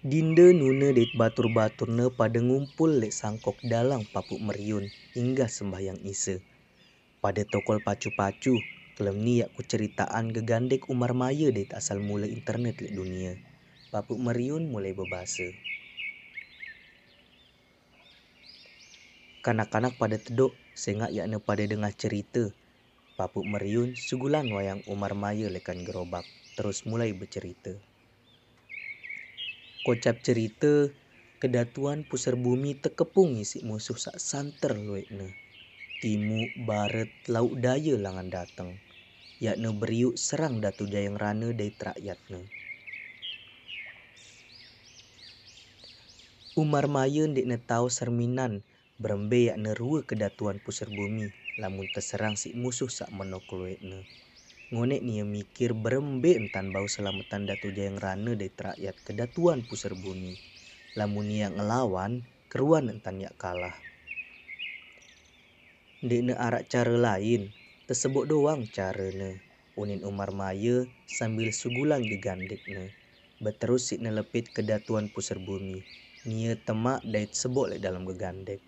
Dinda nuna det batur-baturna pada ngumpul lek sangkok dalang papuk meriun hingga sembahyang isa. Pada tokol pacu-pacu, kelem ni yak ku ceritaan gegandek Umar Maya det asal mula internet lek dunia. Papuk meriun mulai berbahasa. Kanak-kanak pada teduk, sengak yakna pada dengar cerita. Papuk meriun sugulan wayang Umar Maya lekan gerobak, terus mulai bercerita. Kocap cerita kedatuan pusar bumi terkepung isi musuh sak santer luekna. Timu, barat, lauk daya langan datang. Yakna beriuk serang datu jayang rana dari terakyatna. Umar Maya ndik ne tahu serminan berembe yakna rua kedatuan pusar bumi lamun terserang si musuh sak menok ngonek nia mikir berembe entan bau selamatan datu jayang rana dari terakyat kedatuan pusar bumi. Lamun nia ngelawan, keruan entan yak kalah. Dek ne arak cara lain, tersebut doang cara ne. Unin Umar Maya sambil sugulang digandek ne. Berterus si ne lepit kedatuan pusar bumi. Nia temak dait sebok le dalam gegandek.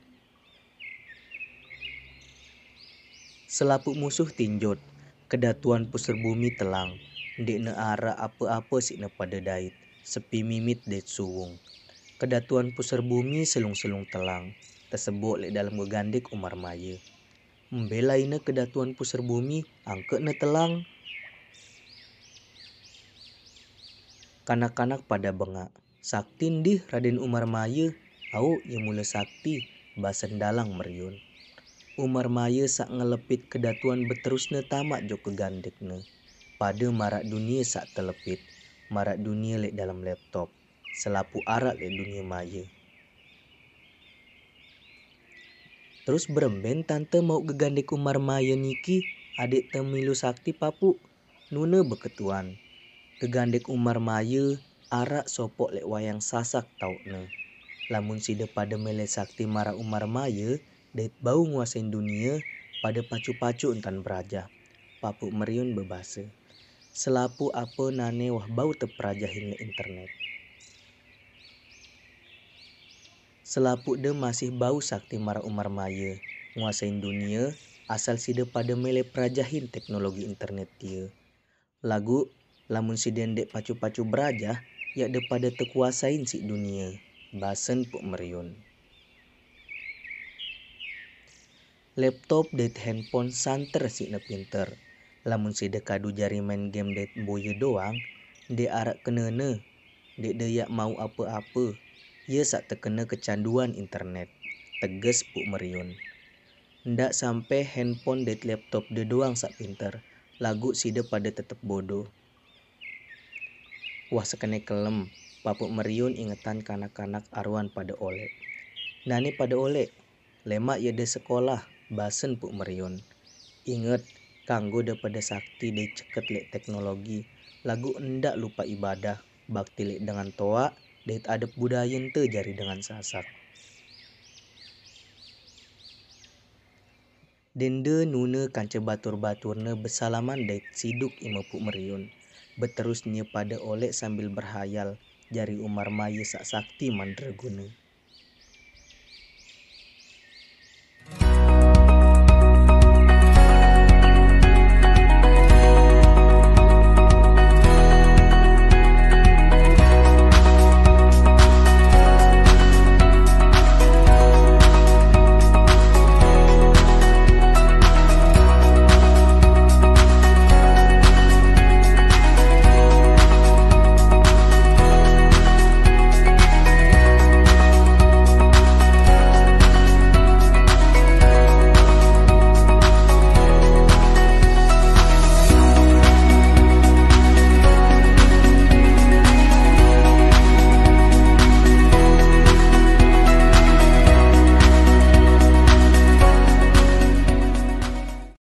Selapuk musuh tinjot, kedatuan pusar bumi telang. Ne ara apa-apa si ne pada dait. Sepi mimit det suwung. Kedatuan pusar bumi selung-selung telang. Tersebut lek dalam gegandek Umar Maya. Membela ina kedatuan pusar bumi, angke ne telang. Kanak-kanak pada bengak. Sakti ndih Raden Umar Maya, au yang mula sakti, basan dalang meriun. Umar Maya sak ngelepit kedatuan berterusnya tamak jo kegandeknya. Pada marak dunia sak telepit. Marak dunia lek dalam laptop. Selapu arak lek dunia maya. Terus beremben tante mau gegandek Umar Maya niki adik temilu sakti papu. Nuna beketuan. Gegandek Umar Maya arak sopok lek wayang sasak tau ne. Lamun sida pada mele sakti marah Umar Maya, Dait bau nguasain dunia pada pacu-pacu entan beraja. Papu meriun bebasa. Selapu apa nane wah bau terperaja hingga internet. Selapu de masih bau sakti marah Umar Maya. Nguasain dunia asal sida pada mele perajahin teknologi internet dia. Lagu lamun si dendek pacu-pacu beraja ya de pada terkuasain si dunia. Basen puk meriun. Laptop det handphone santer si na pinter. Lamun si dekadu jari main game det boye doang, de arak kena ne. Dek de yak mau apa-apa. Ia sak terkena kecanduan internet. Teges puk meriun. Ndak sampai handphone det laptop de doang sak pinter. Lagu si de pada tetep bodoh. Wah sekene kelem. Papuk meriun ingetan kanak-kanak aruan pada oleh. Nani pada oleh. Lemak ya de sekolah basen puk meriun. Ingat, kanggo daripada sakti de ceket lek teknologi. Lagu endak lupa ibadah, bakti lek dengan toa, det adep budaya ente jari dengan sasak. Dende nuna kanca batur-baturna bersalaman dait siduk ima puk meriun. Berterusnya pada oleh sambil berhayal jari Umar Maya sak sakti mandraguna.